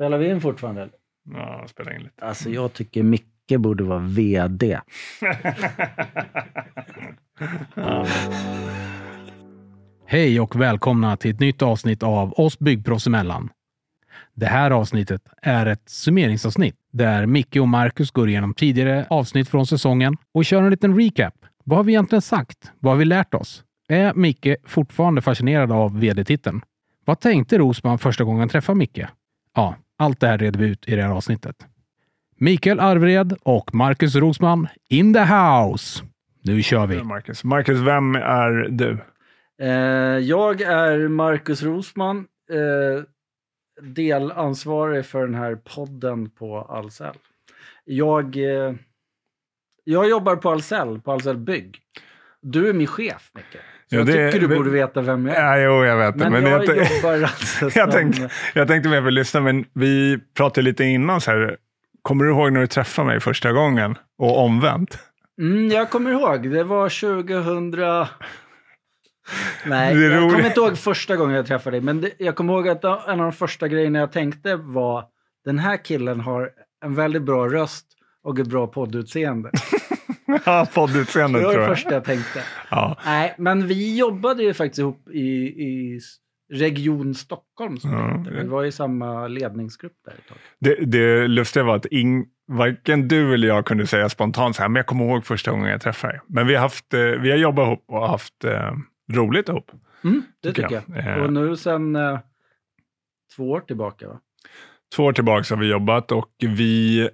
Spelar vi in fortfarande? eller? Ja, spela in lite. Alltså jag tycker Micke borde vara VD. Hej och välkomna till ett nytt avsnitt av oss byggproffs emellan. Det här avsnittet är ett summeringsavsnitt där Micke och Marcus går igenom tidigare avsnitt från säsongen och kör en liten recap. Vad har vi egentligen sagt? Vad har vi lärt oss? Är Micke fortfarande fascinerad av vd-titeln? Vad tänkte Rosman första gången han träffade Micke? Ja, allt det här reder vi ut i det här avsnittet. Mikael Arvred och Marcus Rosman in the house. Nu kör vi! Marcus. Marcus, vem är du? Eh, jag är Marcus Rosman, eh, delansvarig för den här podden på Ahlsell. Jag, eh, jag jobbar på Ahlsell, på Ahlsell Bygg. Du är min chef, Micke. Så Ja, jag det- tycker du borde veta vem jag är. Ja, jo, jag vet. Men, Men jag, jag, jobbar alltså jag, tänkte, jag tänkte mer för lyssna, men vi pratade lite innan så här. Kommer du ihåg när du träffade mig första gången? Och omvänt? Mm, jag kommer ihåg, det var 2000... Nej, jag kommer inte ihåg första gången jag träffade dig, men det, jag kommer ihåg att en av de första grejerna jag tänkte var den här killen har en väldigt bra röst och ett bra poddutseende. Ja, Det poddutseendet var tror det jag. första jag tänkte. Ja. Nej, men vi jobbade ju faktiskt ihop i, i Region Stockholm. Som Ja, det. Vi var i samma ledningsgrupp där ett tag. Det, det lustiga var att ing, varken du eller jag kunde säga spontant så här, men jag kommer ihåg första gången jag träffade dig. Men vi har, haft, eh, vi har jobbat ihop och haft eh, roligt ihop. Mm, det Tycker tycker jag. jag. Eh. Och nu sen eh, två år tillbaka, va? Två år tillbaka har vi jobbat och vi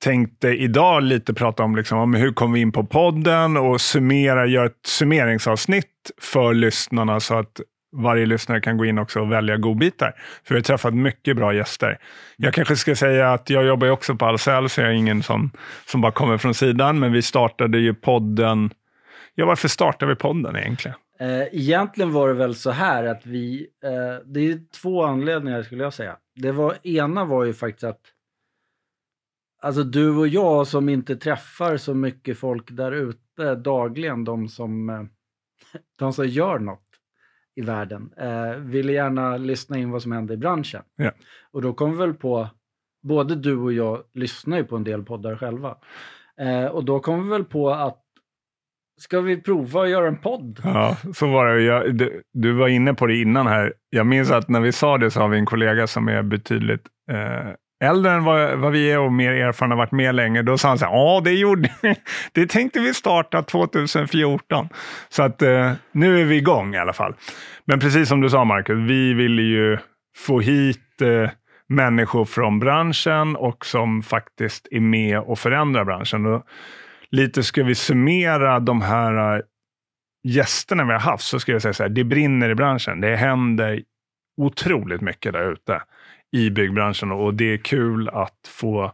tänkte idag lite prata om, liksom, om hur kom vi in på podden och summera, göra ett summeringsavsnitt för lyssnarna så att varje lyssnare kan gå in också och välja godbitar. För vi har träffat mycket bra gäster. Jag kanske ska säga att jag jobbar också på Ahlsell, så jag är ingen som, som bara kommer från sidan. Men vi startade ju podden. Ja, varför startade vi podden egentligen? Eh, egentligen var det väl så här att vi, eh, det är två anledningar skulle jag säga. Det var, ena var ju faktiskt att alltså du och jag som inte träffar så mycket folk där ute dagligen, de som, eh, de som gör något i världen, eh, ville gärna lyssna in vad som händer i branschen. Ja. Och då kom vi väl på, både du och jag lyssnar ju på en del poddar själva. Eh, och då kom vi väl på att Ska vi prova att göra en podd? Ja, så var det. Jag, du, du var inne på det innan här. Jag minns att när vi sa det så har vi en kollega som är betydligt eh, äldre än vad, vad vi är och mer erfaren, har varit med länge. Då sa han så här, ja det gjorde Det tänkte vi starta 2014. Så att eh, nu är vi igång i alla fall. Men precis som du sa Marcus, vi ville ju få hit eh, människor från branschen och som faktiskt är med och förändrar branschen. Och lite ska vi summera de här eh, gästerna vi har haft så ska jag säga så här, det brinner i branschen. Det händer otroligt mycket där ute i byggbranschen och det är kul att få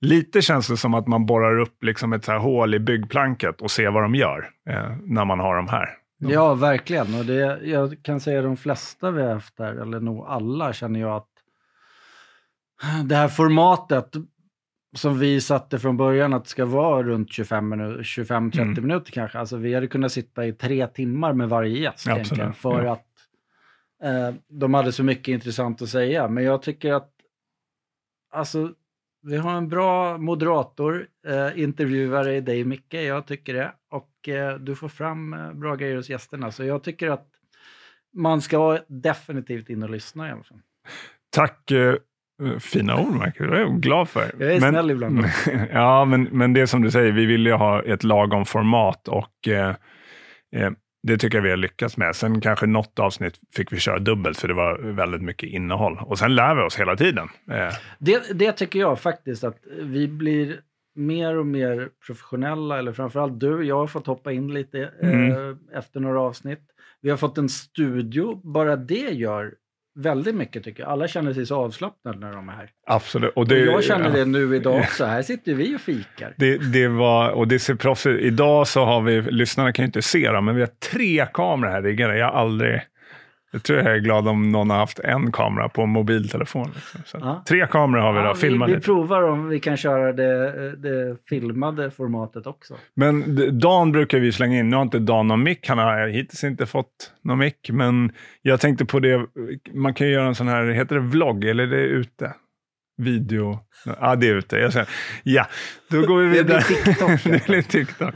Lite känns det som att man borrar upp liksom ett så här hål i byggplanket och ser vad de gör eh, när man har dem här. Ja, verkligen. Och det, jag kan säga de flesta vi har haft där, eller nog alla, känner jag att det här formatet som vi satte från början att det ska vara runt 25-30 Mm. minuter kanske. Alltså vi hade kunnat sitta i tre timmar med varje gäst Absolut, för ja. att de hade så mycket intressant att säga. Men jag tycker att alltså, vi har en bra moderator, eh, intervjuare i dig Micke, jag tycker det. Och eh, du får fram eh, bra grejer hos gästerna. Så jag tycker att man ska definitivt in och lyssna i alla fall. Tack, eh, fina ord Marcus, det är jag glad för. Jag är snäll ibland. ja, men, men det som du säger, vi vill ju ha ett lagom format och eh, eh, det tycker jag vi har lyckats med. Sen kanske något avsnitt fick vi köra dubbelt för det var väldigt mycket innehåll. Och sen lär vi oss hela tiden. Eh, Det, det tycker jag faktiskt att vi blir mer och mer professionella, eller framförallt du. Jag har fått hoppa in lite eh, Mm. efter några avsnitt. Vi har fått en studio. Bara det gör väldigt mycket tycker jag. Alla känner sig så avslappnade när de är här. absolut. Och Och det, jag känner ja. det nu idag också. Här sitter vi och fikar. Det, det var, och det ser proffsigt Idag så har vi, lyssnarna kan ju inte se dem, men vi har tre kameror här riggade. Jag har aldrig, jag tror jag är glad om någon har haft en kamera på en mobiltelefon. Liksom. Ja. Tre kameror har vi Ja, då, filma vi, vi provar om vi kan köra det, det filmade formatet också. Men Dan brukar vi slänga in. Nu har inte Dan någon mick. Han har hittills inte fått någon mick. Men jag tänkte på det. Man kan ju göra en sån här, heter det vlogg eller är det ute? Video. Ja, det är ute. Jag säger, ja, då går vi Det blir vidare. TikTok. det blir TikTok.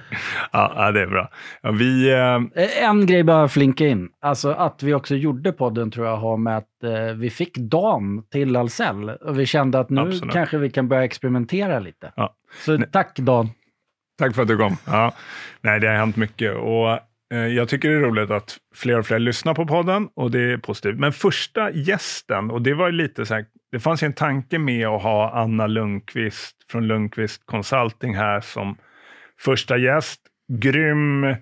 Ja, ja, det är bra. Ja, vi, eh, Eh, En grej bara flinka in. Alltså att vi också gjorde podden tror jag har med att eh, vi fick Dan till Ahlsell. Och vi kände att nu Absolut. kanske vi kan börja experimentera lite. Ja. Så tack Dan. Tack för att du kom. Ja. Nej, det har hänt mycket och Eh, jag tycker det är roligt att fler och fler lyssnar på podden och det är positivt. Men första gästen, och det var ju lite så här, det fanns ju en tanke med att ha Anna Lundqvist från Lundqvist Consulting här som första gäst. Grym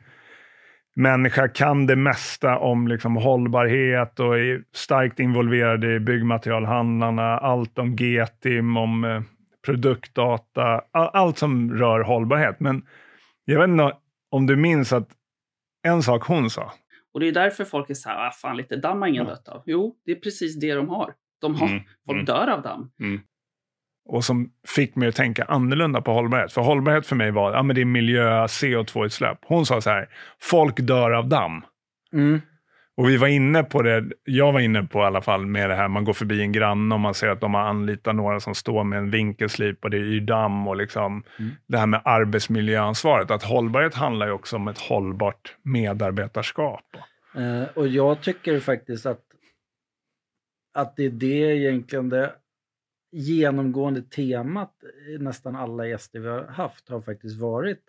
människa, kan det mesta om liksom hållbarhet och är starkt involverad i byggmaterialhandlarna, allt om GTIM, om eh, produktdata, allt som rör hållbarhet. Men jag vet inte om du minns att en sak hon sa. Och det är därför folk är så här, ah, fan lite damm har ingen dött av. Jo, det är precis det de har. De har Mm, folk mm. dör av damm. och som fick mig att tänka annorlunda på hållbarhet. För hållbarhet för mig var ja, men det är miljö, CO2-utsläpp. Hon sa så här, folk dör av damm. Mm. Och vi var inne på det, jag var inne på i alla fall med det här, man går förbi en granne och man ser att de har anlitat några som står med en vinkelslip och det är yr damm och liksom Mm. det här med arbetsmiljöansvaret. Att hållbarhet handlar ju också om ett hållbart medarbetarskap. Eh, och jag tycker faktiskt att, att det är det egentligen det genomgående temat nästan alla gäster vi har haft har faktiskt varit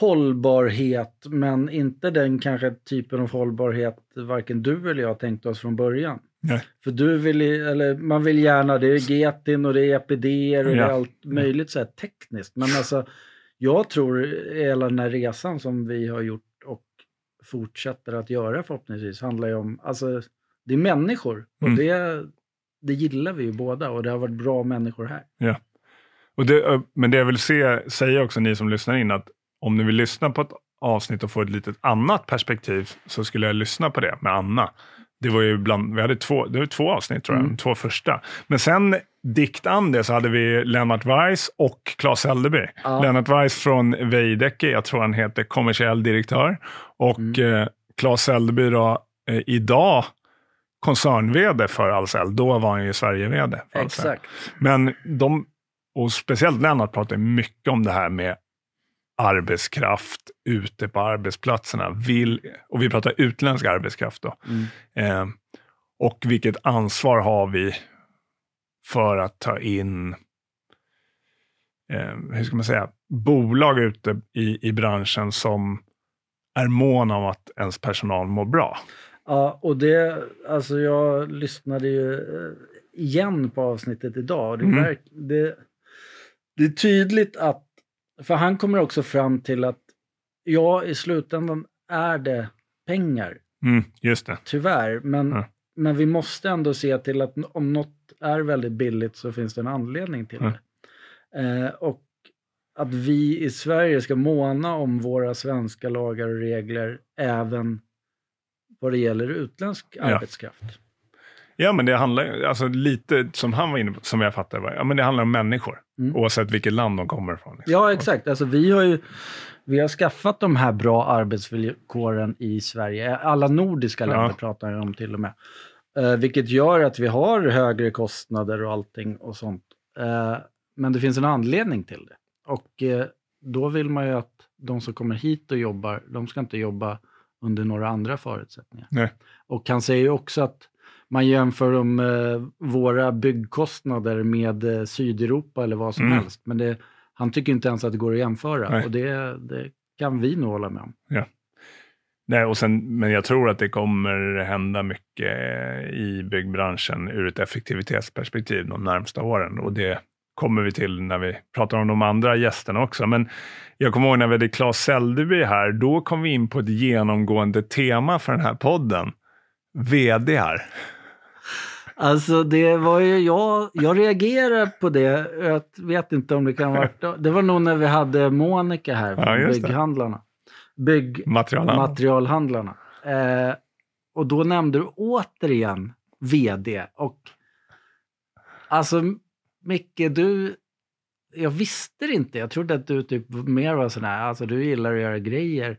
hållbarhet, men inte den kanske typen av hållbarhet varken du eller jag tänkte oss från början. Nej. För du vill, eller man vill gärna, det är Getin och det är EPD och det Ja. är allt möjligt så här tekniskt. Men alltså, jag tror hela den här resan som vi har gjort och fortsätter att göra förhoppningsvis handlar ju om, alltså det är människor och Mm. det, det gillar vi ju båda och det har varit bra människor här. Och det, men det jag vill se, säga också ni som lyssnar in, att om ni vill lyssna på ett avsnitt och få ett litet annat perspektiv så skulle jag lyssna på det med Anna. Det var ju bland, vi hade två, det var två avsnitt tror jag, Mm. två första. Men sen dikt an det så hade vi Lennart Weiss och Claes Eldeby. Ja. Lennart Weiss från Veidekke, jag tror han heter kommersiell direktör. Och Mm. eh, Claes Eldeby då, eh, idag koncern-vd för Ahlsell. Då var han ju Sverige-vd. Exakt. Men de, och speciellt Lennart pratar mycket om det här med arbetskraft ute på arbetsplatserna. Vill, och vi pratar utländsk arbetskraft då. Mm. Eh, och vilket ansvar har vi för att ta in, eh, hur ska man säga, bolag ute i, i branschen som är mån om att ens personal mår bra. Ja, och det, alltså jag lyssnade ju eh, igen på avsnittet idag. Det, Mm. det, det är tydligt att, för han kommer också fram till att ja, i slutändan är det pengar, Mm, just det. tyvärr. Men, Ja. men vi måste ändå se till att om något är väldigt billigt så finns det en anledning till Ja. det. Eh, och att vi i Sverige ska måna om våra svenska lagar och regler även vad det gäller utländsk Ja. arbetskraft. Ja, men det handlar alltså lite som han var inne på, som jag fattar ja, men det handlar om människor. Mm. Oavsett vilket land de kommer ifrån. liksom. Ja, exakt. Alltså, vi har ju vi har skaffat de här bra arbetsvillkoren i Sverige. Alla nordiska länder Ja. pratar jag om till och med. Eh, vilket gör att vi har högre kostnader och allting och sånt. Eh, men det finns en anledning till det. Och eh, då vill man ju att de som kommer hit och jobbar, de ska inte jobba under några andra förutsättningar. Nej. Och han säger ju också att man jämför de, eh, våra byggkostnader med eh, Sydeuropa eller vad som Mm. helst. Men det, han tycker inte ens att det går att jämföra. Nej. Och det, det kan vi nog hålla med om. Nej, och sen, men jag tror att det kommer hända mycket i byggbranschen ur ett effektivitetsperspektiv de närmsta åren. Och det kommer vi till när vi pratar om de andra gästerna också. Men jag kommer ihåg när vi hade Claes Säldeby här, då kom vi in på ett genomgående tema för den här podden. VD här. Alltså det var ju jag, jag reagerade på det. Jag vet inte om det kan ha varit, det var nog när vi hade Monica här Ja, från det. bygghandlarna. Byggmaterialhandlarna. Eh, och då nämnde du återigen vd. Och alltså Micke, du, jag visste inte. Jag trodde att du typ mer var sån här, alltså du gillar att göra grejer.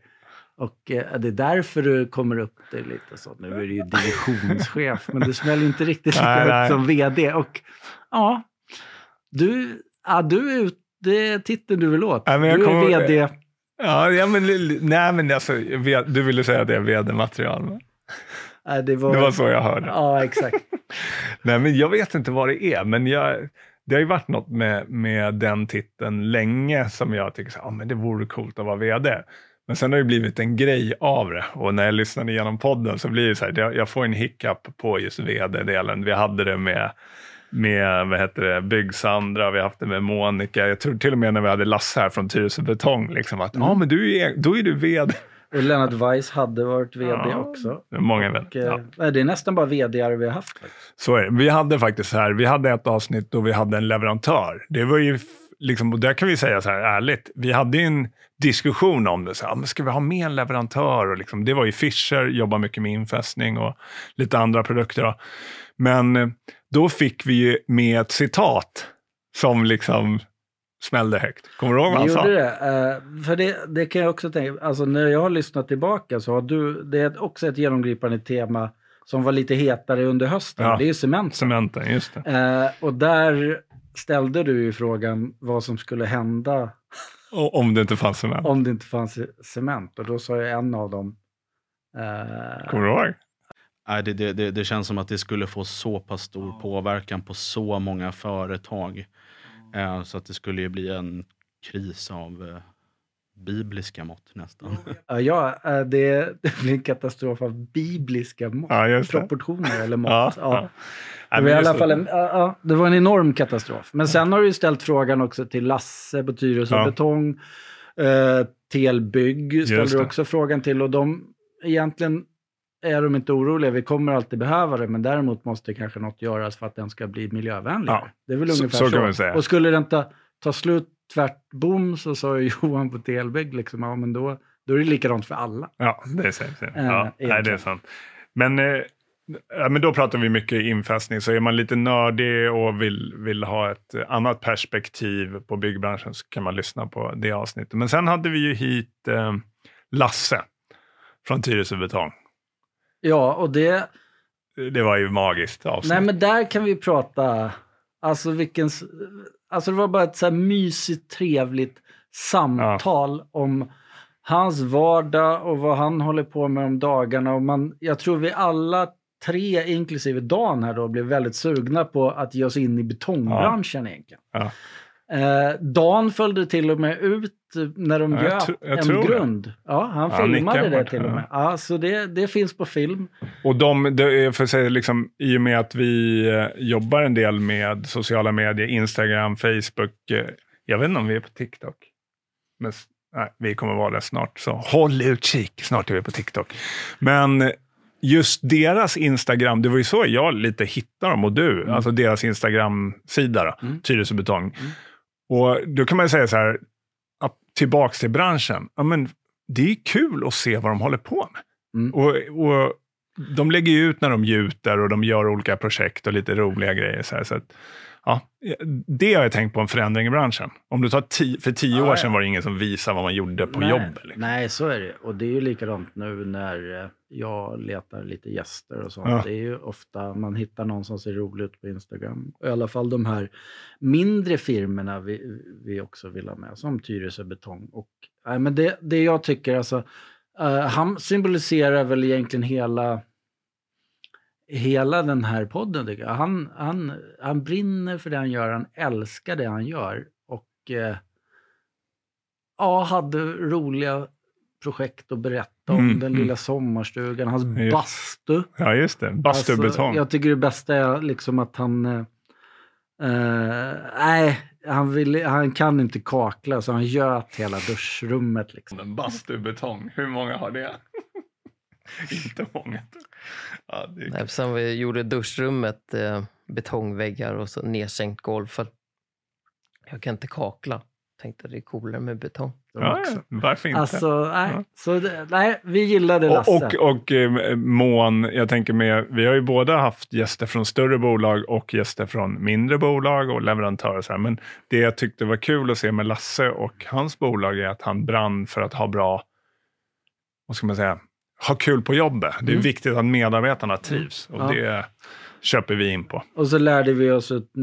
Och eh, det är därför du kommer upp det lite så. Nu är du ju divisionschef, men du smäller inte riktigt lika högt som vd. Och ja. Du, ja, du är ute, det är titeln du vill åt. Ja, men jag du är kommer- vd. Ja, ja men, nej, men alltså, du ville säga att det är vd-material. Nej, det, var, Det var så jag hörde. Ja, exakt. Nej, men jag vet inte vad det är, men jag, det har ju varit något med, med den titeln länge som jag tycker så, ah, men det vore coolt att vara vd. Men sen har det blivit en grej av det och när jag lyssnade igenom podden så blir det så här, jag, får en hiccup på just vd-delen. Vi hade det med, med vad heter det, Byggsandra, vi har haft det med Monica. Jag tror till och med när vi hade Lasse här från Tyresö Betong, liksom att, ja men du är, då är du vd. Och Lennart Weiss hade varit vd Ja, också. Det är många vänner. Och, eh, Ja. Det är nästan bara vd vi har haft. Så är det. Vi hade faktiskt här, vi hade ett avsnitt då vi hade en leverantör. Det var ju, liksom, och där kan vi säga så här ärligt, vi hade ju en diskussion om det. Så här, men ska vi ha med en leverantör? Och liksom, det var ju Fischer, jobbar mycket med infästning och lite andra produkter. Då. Men eh, då fick vi ju med ett citat som liksom smällde högt. Kommer du ihåg vad han sa? gjorde det. eh, för det, det kan jag också tänka, alltså när jag har lyssnat tillbaka så har du, det är också ett genomgripande tema som var lite hetare under hösten. Ja. Det är ju cement. Cementen, just det. Eh, och där ställde du ju frågan vad som skulle hända Och, om det inte fanns cement. om det inte fanns cement. Och då sa jag en av dem. eh, Kommer du ihåg? Nej, det, det, det, det känns som att det skulle få så pass stor påverkan på så många företag. Eh, så att det skulle ju bli en kris av eh, bibliska mått nästan. ja, ja, eh, det, det blir en katastrof av bibliska mått. Ja, proportioner eller mått. Ja, Ja, ja. Det, var i alla fall en, ja, ja, det var en enorm katastrof. Men sen har du ju ställt frågan också till Lasse på Tyresö Ja. Betong. Eh, TL Bygg ställde du också frågan till. Och de, egentligen är de inte oroliga. Vi kommer alltid behöva det. Men däremot måste kanske något göras för att den ska bli miljövänligare. Ja, Det är väl så- ungefär så så. kan man säga. Och skulle den ta, ta slut tvärtom så sa ju Johan på TL Bygg liksom, ja men då, då är det likadant för alla. Ja, det är sant. Eh, Ja, nej, det är sant. Men, eh, ja, men då pratar vi mycket infästning. Så är man lite nördig och vill, vill ha ett annat perspektiv på byggbranschen så kan man lyssna på det avsnittet. Men sen hade vi ju hit eh, Lasse från Tyresö Betong. Ja, och det, Det var ju magiskt avsnitt. Nej, men där kan vi prata, alltså vilken, alltså det var bara ett så här mysigt, trevligt samtal om hans vardag och vad han håller på med om dagarna. Och man, jag tror vi alla tre, inklusive Dan här då, blev väldigt sugna på att ge oss in i betongbranschen egentligen. Ja. Eh, Dan följde till och med ut när de Ja, göt en tror det. grund. Ja, han Ja, filmade nickar det till och ja. med. Ja, så det, det finns på film. Och de, det för säga, liksom, i och med att vi eh, jobbar en del med sociala medier, Instagram, Facebook. Eh, jag vet inte om vi är på TikTok. Men nej, vi kommer vara där snart, så håll utkik. Snart är vi på TikTok. Men just deras Instagram, det var ju så jag lite hittade dem och du, alltså deras Instagram-sida, Mm. Tyresö Betong. Och då kan man säga så här, att tillbaks till branschen. Ja, men det är kul att se vad de håller på med. Mm. Och, och de lägger ut när de gjuter och de gör olika projekt och lite roliga grejer. Så här, så att, ja, det har jag tänkt på en förändring i branschen. Om du tar tio, för tio Ja, år sedan var det ingen som visade vad man gjorde på nej, jobbet. Liksom. Nej, så är det. Och det är ju likadant nu när eh, jag letar lite gäster och sånt. Ja. Det är ju ofta man hittar någon som ser rolig ut på Instagram. I alla fall de här mindre firmerna vi, vi också vill ha med, som Tyresö Betong. Och, nej, men det, det jag tycker, alltså, eh, han symboliserar väl egentligen hela hela den här podden. Tycker jag. Han, han, han brinner för det han gör, han älskar det han gör. Och eh, ja, hade roliga projekt att berätta om. Mm, den mm. lilla sommarstugan, hans Just. bastu. Ja, just det. Bastubetong. Alltså, jag tycker det bästa är liksom att han... eh, eh, nej, han, vill, han kan inte kakla så han göt hela duschrummet. Liksom. Bastubetong, hur många har det? Inte många. Ja, det är Nej, sen vi gjorde duschrummet eh, betongväggar och så nedsänkt golv. För jag kan inte kakla. Tänkte det är coolare med betong. Ja, varför inte? Alltså, nej. Ja. Så det, nej, vi gillade Lasse. Och, och, och eh, Mån, jag tänker med, vi har ju båda haft gäster från större bolag och gäster från mindre bolag och leverantörer. och Så här. Men det jag tyckte var kul att se med Lasse och hans bolag är att han brann för att ha bra, vad ska man säga, ha kul på jobbet. Det är Mm. viktigt att medarbetarna trivs och Ja. det köper vi in på. Och så lärde vi oss ett,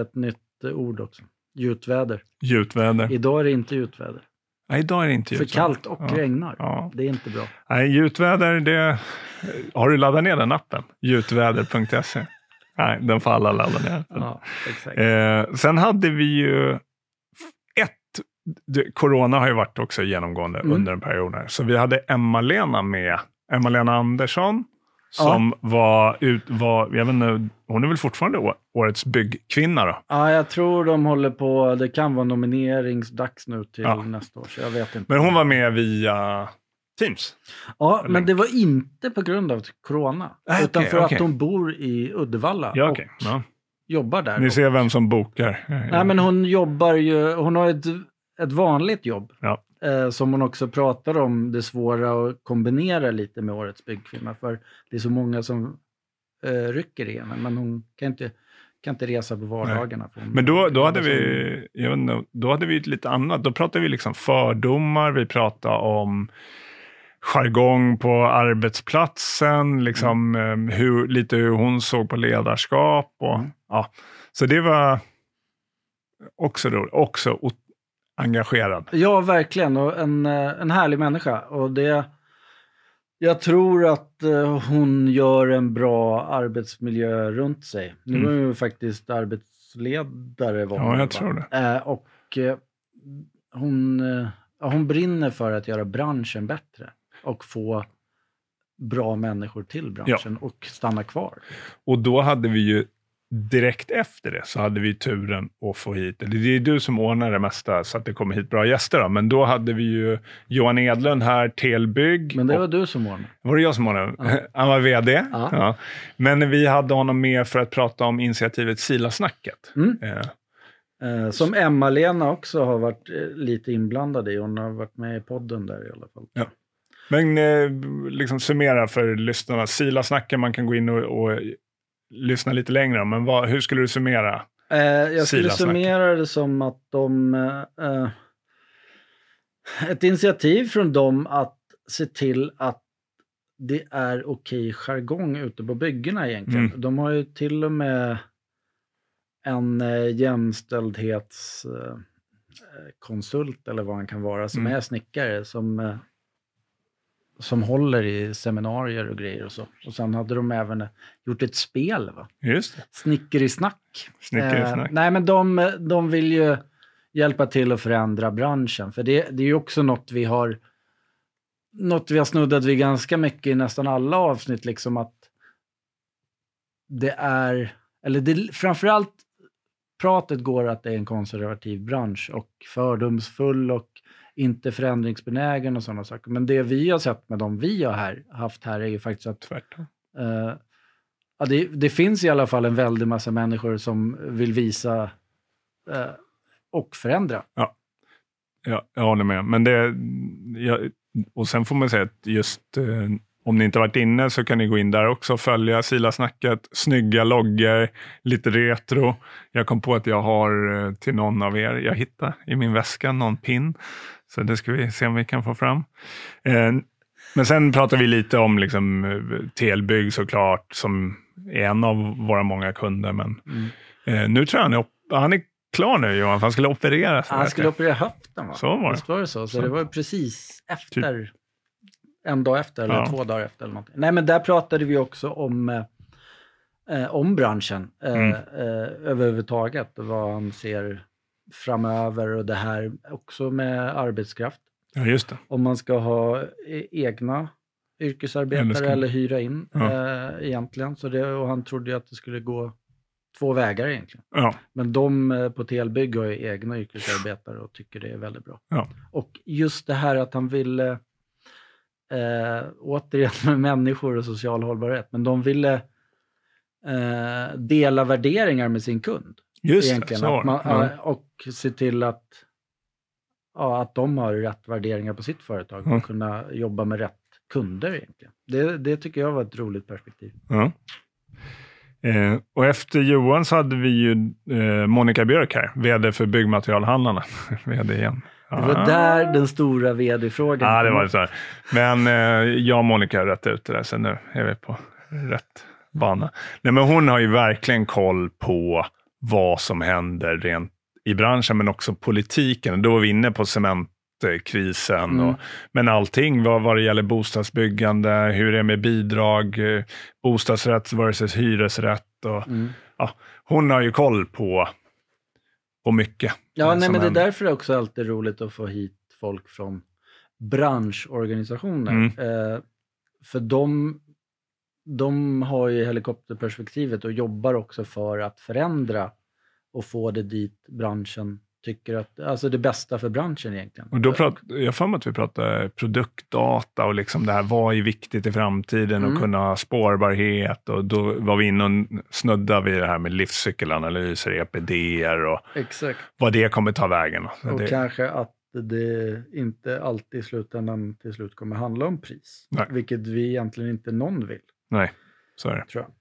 ett nytt ord också. Gjutväder. Gjutväder. Idag är det inte gjutväder. Nej, idag är det inte För gjutväder. kallt och Ja. regnar. Ja. Det är inte bra. Nej, gjutväder, det... Har du laddat ner den appen? Gjutväder.se? Nej, den får alla ladda ner. Ja. Eh, sen hade vi ju. Det, corona har ju varit också genomgående Mm. under en period här. Så vi hade Emma-Lena med. Emma-Lena Andersson. Som var, ut, var, jag vet inte, hon är väl fortfarande årets byggkvinna då? Ja, jag tror de håller på, det kan vara nomineringsdags nu till Ja. nästa år, så jag vet inte. Men hon var med via Teams. Ja, men det var inte på grund av corona. Ah, utan för okej. att hon bor i Uddevalla Ja, och okej. Ja. jobbar där. Ni ser vem som bokar. Nej, men hon jobbar ju, hon har ett, ett vanligt jobb. Ja. Eh, som hon också pratar om, det svåra att kombinera lite med Årets byggkvinna. För det är så många som eh, rycker i henne, men hon kan inte, kan inte resa på vardagarna. Men då, då, hade vi, jag inte, då hade vi lite annat. Då pratade vi liksom fördomar, vi pratade om jargong på arbetsplatsen, liksom, eh, hur, lite hur hon såg på ledarskap. Och, Mm. ja. Så det var också roligt. Också engagerad. Ja, verkligen. Och en, eh, en härlig människa. Och det, jag tror att eh, hon gör en bra arbetsmiljö runt sig. Nu Mm. är hon ju faktiskt arbetsledare. Var Ja, jag va? tror det. Eh, och hon, ja, hon brinner för att göra branschen bättre. Och få bra människor till branschen och stanna kvar. Och då hade vi ju direkt efter det så hade vi turen att få hit, det är du som ordnar det mesta så att det kommer hit bra gäster då, men då hade vi ju Johan Edlund här, Telbygg. Men det och- var du som ordnade. Var det jag som ordnade? Ja. Han var vd. Ja. Ja. Men vi hade honom med för att prata om initiativet Silasnacket. Mm. Eh, Eh, som Emma-Lena också har varit eh, lite inblandad i. Hon har varit med i podden där i alla fall. Men eh, liksom summera för lyssnarna. Silasnacket, man kan gå in och, och lyssna lite längre. Men vad, hur skulle du summera? Eh, jag skulle summera det som att de... Eh, eh, ett initiativ från dem att se till att det är okej jargong ute på byggena egentligen. Mm. De har ju till och med en eh, jämställdhetskonsult eh, konsult eller vad han kan vara som Mm. är snickare som, eh, som håller i seminarier och grejer och så. Och sen hade de även gjort ett spel, va? Just det. Snicker i snack. Snickersnack. Eh, nej, men de, de vill ju hjälpa till att förändra branschen. För det, det är ju också något vi har något vi har snuddat vid ganska mycket i nästan alla avsnitt, liksom att det är, eller det, framförallt pratet går att det är en konservativ bransch och fördomsfull och inte förändringsbenägen och sådana saker. Men det vi har sett med de vi har här, haft här är ju faktiskt att Tvärtom. Eh, ja, det, det finns i alla fall en väldig massa människor som vill visa eh, och förändra. Ja, jag håller med. Men det, jag, och sen får man säga att just eh, om ni inte varit inne så kan ni gå in där också och följa Silasnacket. Snygga loggor, lite retro. Jag kom på att jag har eh, till någon av er, jag hittade i min väska någon pin. Så det ska vi se om vi kan få fram. Eh, men sen pratar vi lite om liksom, eh, Telbygg såklart, som är en av våra många kunder. Men eh, nu tror jag han är, han är klar nu Johan, för han skulle opereras. Han skulle operera höften va? Så var det. Visst var det så? Så, Så. det var precis efter, en dag efter eller Ja. två dagar efter eller någonting. Nej men där pratade vi också om, eh, eh, om branschen eh, Mm. eh, överhuvudtaget. och Vad han ser framöver och det här också med arbetskraft. Ja, just det. om man ska ha e- egna yrkesarbetare Eller eller, ska- hyra in Ja. eh, egentligen. Så det, och han trodde ju att det skulle gå två vägar egentligen. Ja, Men de eh, på Telbygg har ju egna yrkesarbetare och tycker det är väldigt bra. Ja. Och just det här att han ville, eh, återigen med människor och social hållbarhet, men de ville eh, dela värderingar med sin kund just egentligen. Det. man, ja. ja, Och se till att, ja, att de har rätt värderingar på sitt företag Ja. och kunna jobba med rätt kunder egentligen. Det, det tycker jag var ett roligt perspektiv. Ja. Eh, och efter Johan så hade vi ju eh, Monica Björk här, vd för Byggmaterialhandlarna. vd igen. Det var där den stora vd-frågan Ja, det var det upp. så här. Men eh, jag och Monica har rätt ut det där, så nu är vi på rätt, bana. Nej, men hon har ju verkligen koll på vad som händer rent i branschen, men också politiken. Då var vi inne på cementkrisen. Mm. Och, men allting vad, vad det gäller bostadsbyggande, hur det är med bidrag, bostadsrätt versus hyresrätt. Och, Mm. hon har ju koll på, på mycket. Ja, eh, nej, men det är därför det också alltid roligt att få hit folk från branschorganisationer. Mm. Eh, för de, de har ju helikopterperspektivet och jobbar också för att förändra och få det dit branschen tycker att, alltså det bästa för branschen egentligen. Och då prat, jag för mig att vi pratar produktdata och liksom det här, vad är viktigt i framtiden Mm. och kunna ha spårbarhet. Och då var vi inne och snuddade vid det här med livscykelanalyser, EPDR och Exakt. vad det kommer ta vägen. Och det, kanske att det inte alltid i slutändan till slut kommer handla om pris. Nej. Vilket vi egentligen inte någon vill, nej, så är det. tror jag.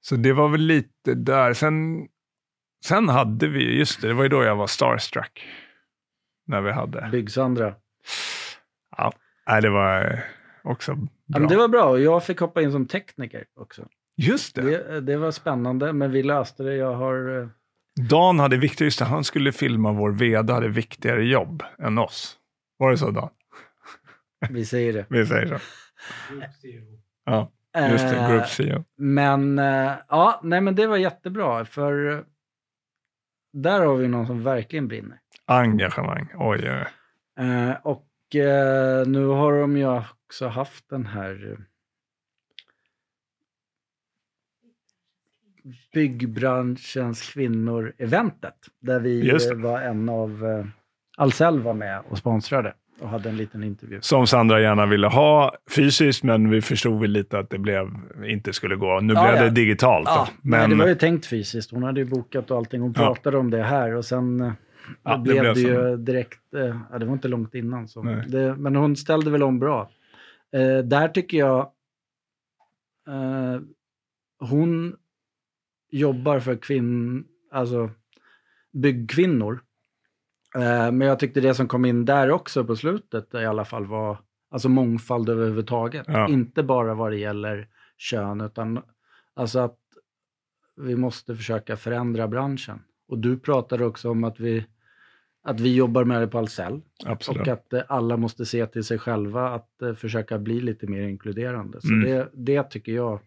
Så det var väl lite där. Sen, sen hade vi, just det, det var ju då jag var starstruck. När vi hade. Byggsandra. Ja, nej, det var också Ja, bra. men det var bra och jag fick hoppa in som tekniker också. Just det. Det, det var spännande, men vi löste det. Jag har... eh, Dan hade viktigare, just det, han skulle filma vår vd, hade viktigare jobb än oss. Var det så Dan? Vi säger det. Vi säger så. Ja, just det. Eh, Group CEO. Men eh, ja, nej men det var jättebra för där har vi någon som verkligen brinner. Engagemang. Oj, oj. Eh, och eh, nu har de ju också haft den här eh, byggbranschens kvinnor-eventet. Där vi var en av, eh, Ahlsell var med och sponsrade och hade en liten intervju. Som Sandra gärna ville ha fysiskt, men vi förstod väl lite att det blev, inte skulle gå. Nu Ja, blev ja. det digitalt. Ja, då. nej, men det var ju tänkt fysiskt. Hon hade ju bokat och allting. Hon pratade om det här och sen eh, det blev det ju som- direkt, eh, ja, det var inte långt innan. Så. Det, men hon ställde väl om bra. Eh, där tycker jag, eh, hon jobbar för kvinn, alltså byggkvinnor. Eh, men jag tyckte det som kom in där också på slutet i alla fall var alltså mångfald överhuvudtaget. Ja. Inte bara vad det gäller kön, utan alltså att vi måste försöka förändra branschen. Och du pratade också om att vi, att vi jobbar med det på Ahlsell. Och att eh, alla måste se till sig själva att eh, försöka bli lite mer inkluderande. Så Mm. det, det tycker jag.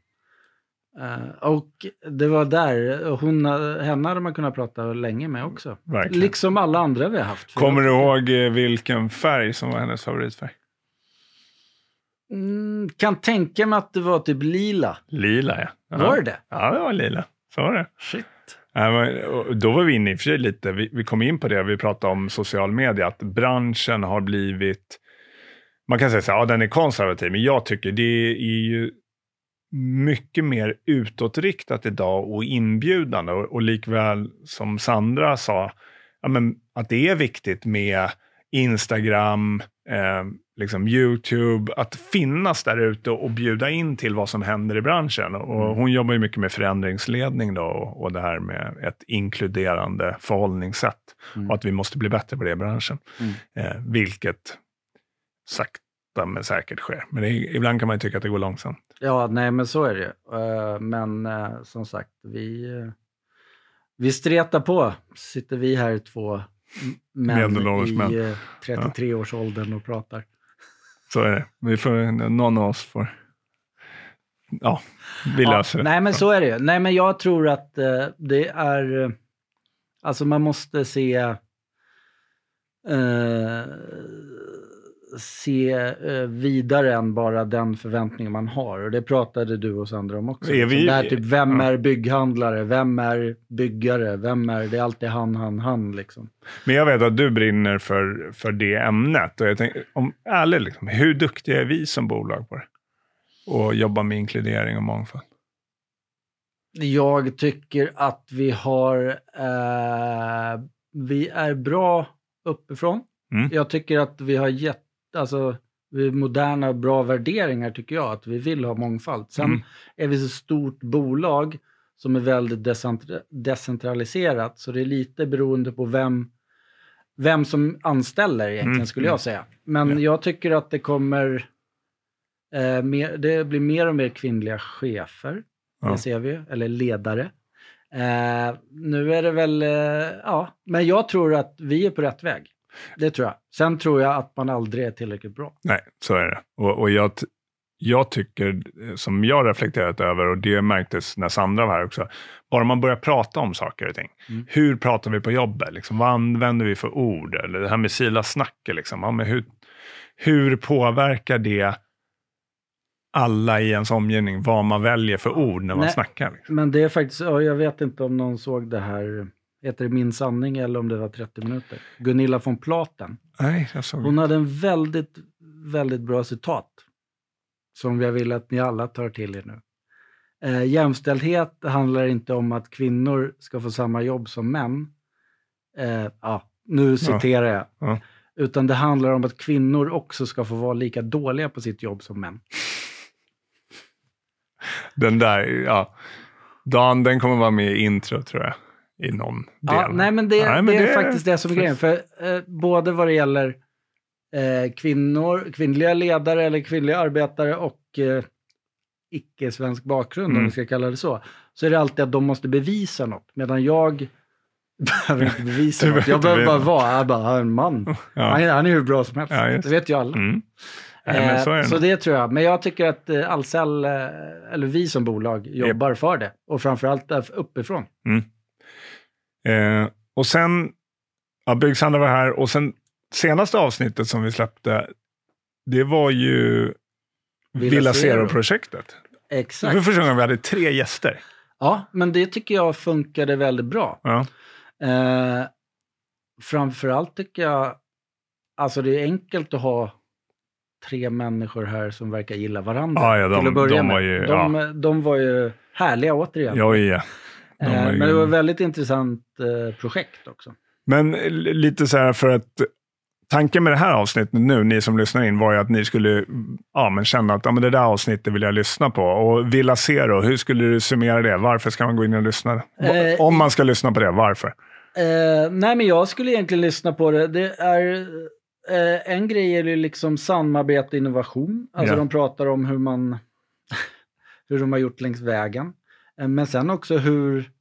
Eh, och det var där, hon, henne hade man kunnat prata länge med också. Verkligen. Liksom alla andra vi har haft. Kommer du ihåg eh, vilken färg som var hennes favoritfärg? Mm, kan tänka mig att det var typ lila. Lila, ja. ja. Var det? Ja, det var lila. Så var det. Shit. Och Då var vi inne i och för sig lite, vi, vi kom in på det, vi pratade om social media, att branschen har blivit, man kan säga så här, ja den är konservativ, men jag tycker det är ju mycket mer utåtriktat idag och inbjudande. Och, och likväl som Sandra sa, ja, men, att det är viktigt med Instagram, eh, liksom YouTube, att finnas där ute och bjuda in till vad som händer i branschen. Och Mm. Hon jobbar ju mycket med förändringsledning då, och, och det här med ett inkluderande förhållningssätt. Mm. Och att vi måste bli bättre på det i branschen. Mm. Eh, vilket sakta men säkert sker. Men det, ibland kan man ju tycka att det går långsamt. Ja, nej men så är det. Eh, men eh, som sagt, vi, uh, vi stretar på. Sitter vi här två män i män. eh, 33-årsåldern och pratar. Så är det. Vi får, någon av oss får... Ja, vi Ja, löser det. nej men så är det ju. Nej men jag tror att eh, det är, eh, alltså man måste se, eh, se eh, vidare än bara den förväntning man har. Och det pratade du och Sandra om också. Är vi- det här, typ, vem är bygghandlare? Vem är byggare? Vem är, det är alltid han, han, han liksom. Men jag vet att du brinner för, för det ämnet. Och jag tänker, om ärligt, liksom, hur duktiga är vi som bolag på det? Och jobba med inkludering och mångfald. Jag tycker att vi har, eh, vi är bra uppifrån. Mm. Jag tycker att vi har gett, alltså, moderna bra värderingar tycker jag, att vi vill ha mångfald. Sen Mm. är vi så stort bolag som är väldigt decentra- decentraliserat, så det är lite beroende på vem, vem som anställer egentligen, Mm, skulle mm. jag säga. Men Ja. jag tycker att det kommer Eh, mer, det blir mer och mer kvinnliga chefer. Ja. Det ser vi eller ledare. Eh, nu är det väl, eh, ja, men jag tror att vi är på rätt väg. Det tror jag. Sen tror jag att man aldrig är tillräckligt bra. Nej, så är det. Och, och jag, jag tycker, som jag reflekterat över, och det märktes när Sandra var här också, bara man börjar prata om saker och ting. Mm. Hur pratar vi på jobbet? Liksom, vad använder vi för ord? Eller det här med Silas snacket, liksom. ja, men hur, hur påverkar det alla i ens omgivning, vad man väljer för ord när man Nej. snackar? Liksom? Men det är faktiskt, ja, jag vet inte om någon såg det här, heter det Min sanning eller om det var 30 minuter. Gunilla von Platen. Nej, jag såg Hon hade en väldigt, väldigt bra citat. Som jag vill att ni alla tar till er nu. Eh, jämställdhet handlar inte om att kvinnor ska få samma jobb som män. Eh, ja, nu citerar jag. Ja. Utan det handlar om att kvinnor också ska få vara lika dåliga på sitt jobb som män. Den där, ja. Dan, den kommer vara med i intro tror jag. I någon del. Ja, nej, men det, Nej, men det är det är- faktiskt det som är grejen. För eh, både vad det gäller eh, kvinnor, kvinnliga ledare eller kvinnliga arbetare och eh, icke-svensk bakgrund, om Mm. vi ska kalla det så, så är det alltid att de måste bevisa något. Medan jag behöver inte bevisa något. Jag behöver bara vara jag bara, "Han är en man. Ja. Han, är, han är hur bra som helst. Ja, det vet ju alla. Mm. Nej, men så det. Eh, så det tror jag. Men jag tycker att eh, Ahlsell, eh, eller vi som bolag, jobbar för det. Och framförallt uppifrån. Eh, och sen, ja, Byggsandra var här och sen senaste avsnittet som vi släppte, det var ju Villa Villa Zero. Zero-projektet. Exakt. För första gången vi hade tre gäster. Ja, men det tycker jag funkade väldigt bra. Ja. Eh, framförallt tycker jag, alltså det är enkelt att ha tre människor här som verkar gilla varandra. Ja, ja, de- till att börja de med. var ju- de, de var ju härliga återigen. Ja, ja. De eh, Men det var ett väldigt intressant eh, projekt också. Men lite så här för att tanken med det här avsnittet nu, ni som lyssnar in, var ju att ni skulle ja, men känna att ja, men det där avsnittet vill jag lyssna på. Och Villa Zero, hur skulle du summera det? Varför ska man gå in och lyssna? Eh, Om man ska lyssna på det, varför? Eh, nej, men jag skulle egentligen lyssna på det. Det är, eh, en grej är ju liksom samarbete och innovation. Alltså Ja. de pratar om hur man, hur de har gjort längs vägen. Eh, men sen också hur,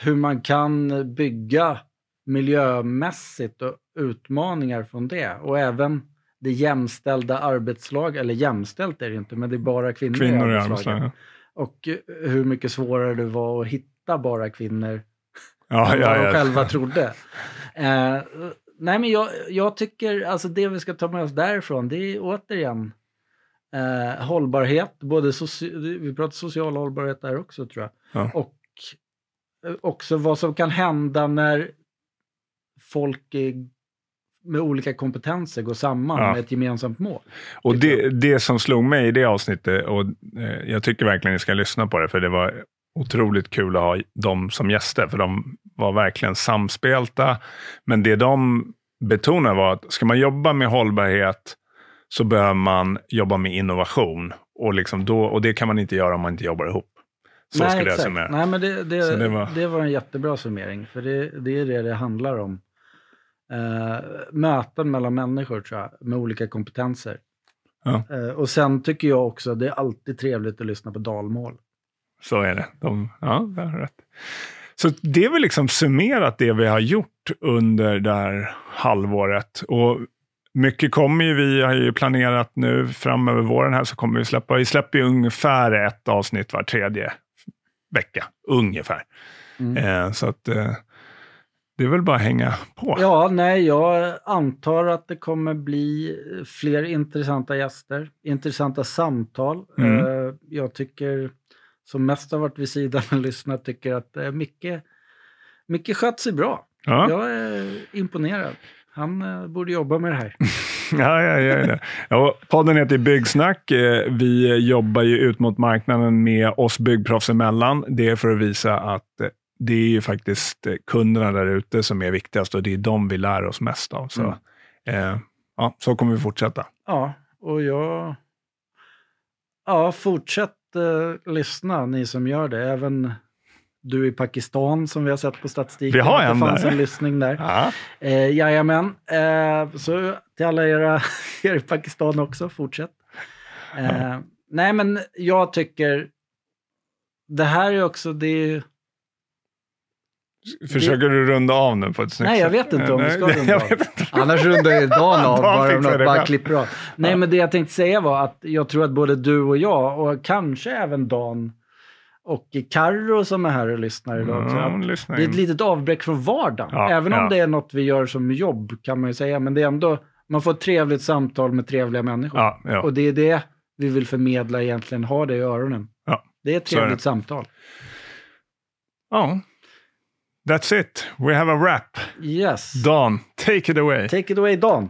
hur man kan bygga miljömässigt och utmaningar från det. Och även det jämställda arbetslag, eller jämställt är det inte, men det är bara kvinnor, Kvinnor i arbetslagen. arbetslagen. Och hur mycket svårare det var att hitta bara kvinnor Ja, än vad ja, de ja. själva trodde. Eh, nej, men jag, jag tycker, alltså det vi ska ta med oss därifrån, det är återigen eh, hållbarhet, både vi pratar social hållbarhet där också tror jag. Ja. Och eh, också vad som kan hända när folk med olika kompetenser går samman Ja. med ett gemensamt mål. Och det, det som slog mig i det avsnittet, och eh, jag tycker verkligen ni ska lyssna på det, för det var otroligt kul att ha dem som gäster, för de var verkligen samspelta. Men det de betonade var att ska man jobba med hållbarhet så behöver man jobba med innovation. Och, liksom då, och det kan man inte göra om man inte jobbar ihop. Så Nej, skulle jag summera. Nej, men det, det, det det, var- var... en jättebra summering. För det, det är det det handlar om. Eh, möten mellan människor tror jag, med olika kompetenser. Ja. Eh, och sen tycker jag också det är alltid trevligt att lyssna på dalmål. Så är det. De, ja, det har rätt. Så det är väl liksom summerat det vi har gjort under det här halvåret. Och mycket kommer ju, vi har ju planerat nu framöver våren här så kommer vi släppa, vi släpper ju ungefär ett avsnitt var tredje vecka. Ungefär. Mm. Eh, så att eh, det är väl bara att hänga på. Ja, nej, jag antar att det kommer bli fler intressanta gäster, intressanta samtal. Mm. Eh, jag tycker, som mest har varit vid sidan och lyssnat, tycker att eh, Micke, Micke skött sig bra. Ja. Jag är imponerad. Han eh, borde jobba med det här. Ja, ja, ja, ja. ja podden heter Byggsnack. Eh, Vi jobbar ju ut mot marknaden med oss byggproffs emellan. Det är för att visa att eh, det är ju faktiskt kunderna där ute som är viktigast och det är de vi lär oss mest av. Så, Mm. eh, ja, så kommer vi fortsätta. Ja, och jag... Ja, fortsätt eh, lyssna, ni som gör det. Även du i Pakistan som vi har sett på statistiken. Vi har en Det fanns där. en lyssning där. Ja, Eh, jajamän. Eh, så till alla era, er i Pakistan också, fortsätt. Eh, nej, men jag tycker... Det här är också... Det är, ju- Försöker du runda av nu på ett snyggt Nej, jag sätt? vet inte om vi ska Nej, runda jag av. vet inte. Annars rundar ju Dan av bara, om det bara klipper av. Nej, Ja. men det jag tänkte säga var att jag tror att både du och jag och kanske även Dan och Karro som är här och lyssnar idag. Ja, lyssnar det är ett litet avbräck från vardagen. Ja, Även om ja. det är något vi gör som jobb kan man ju säga. Men det är ändå, man får ett trevligt samtal med trevliga människor. Och det är det vi vill förmedla egentligen, ha det i öronen. Det är ett trevligt samtal. ja. That's it. We have a wrap. Yes. Dan, take it away. Take it away Dan.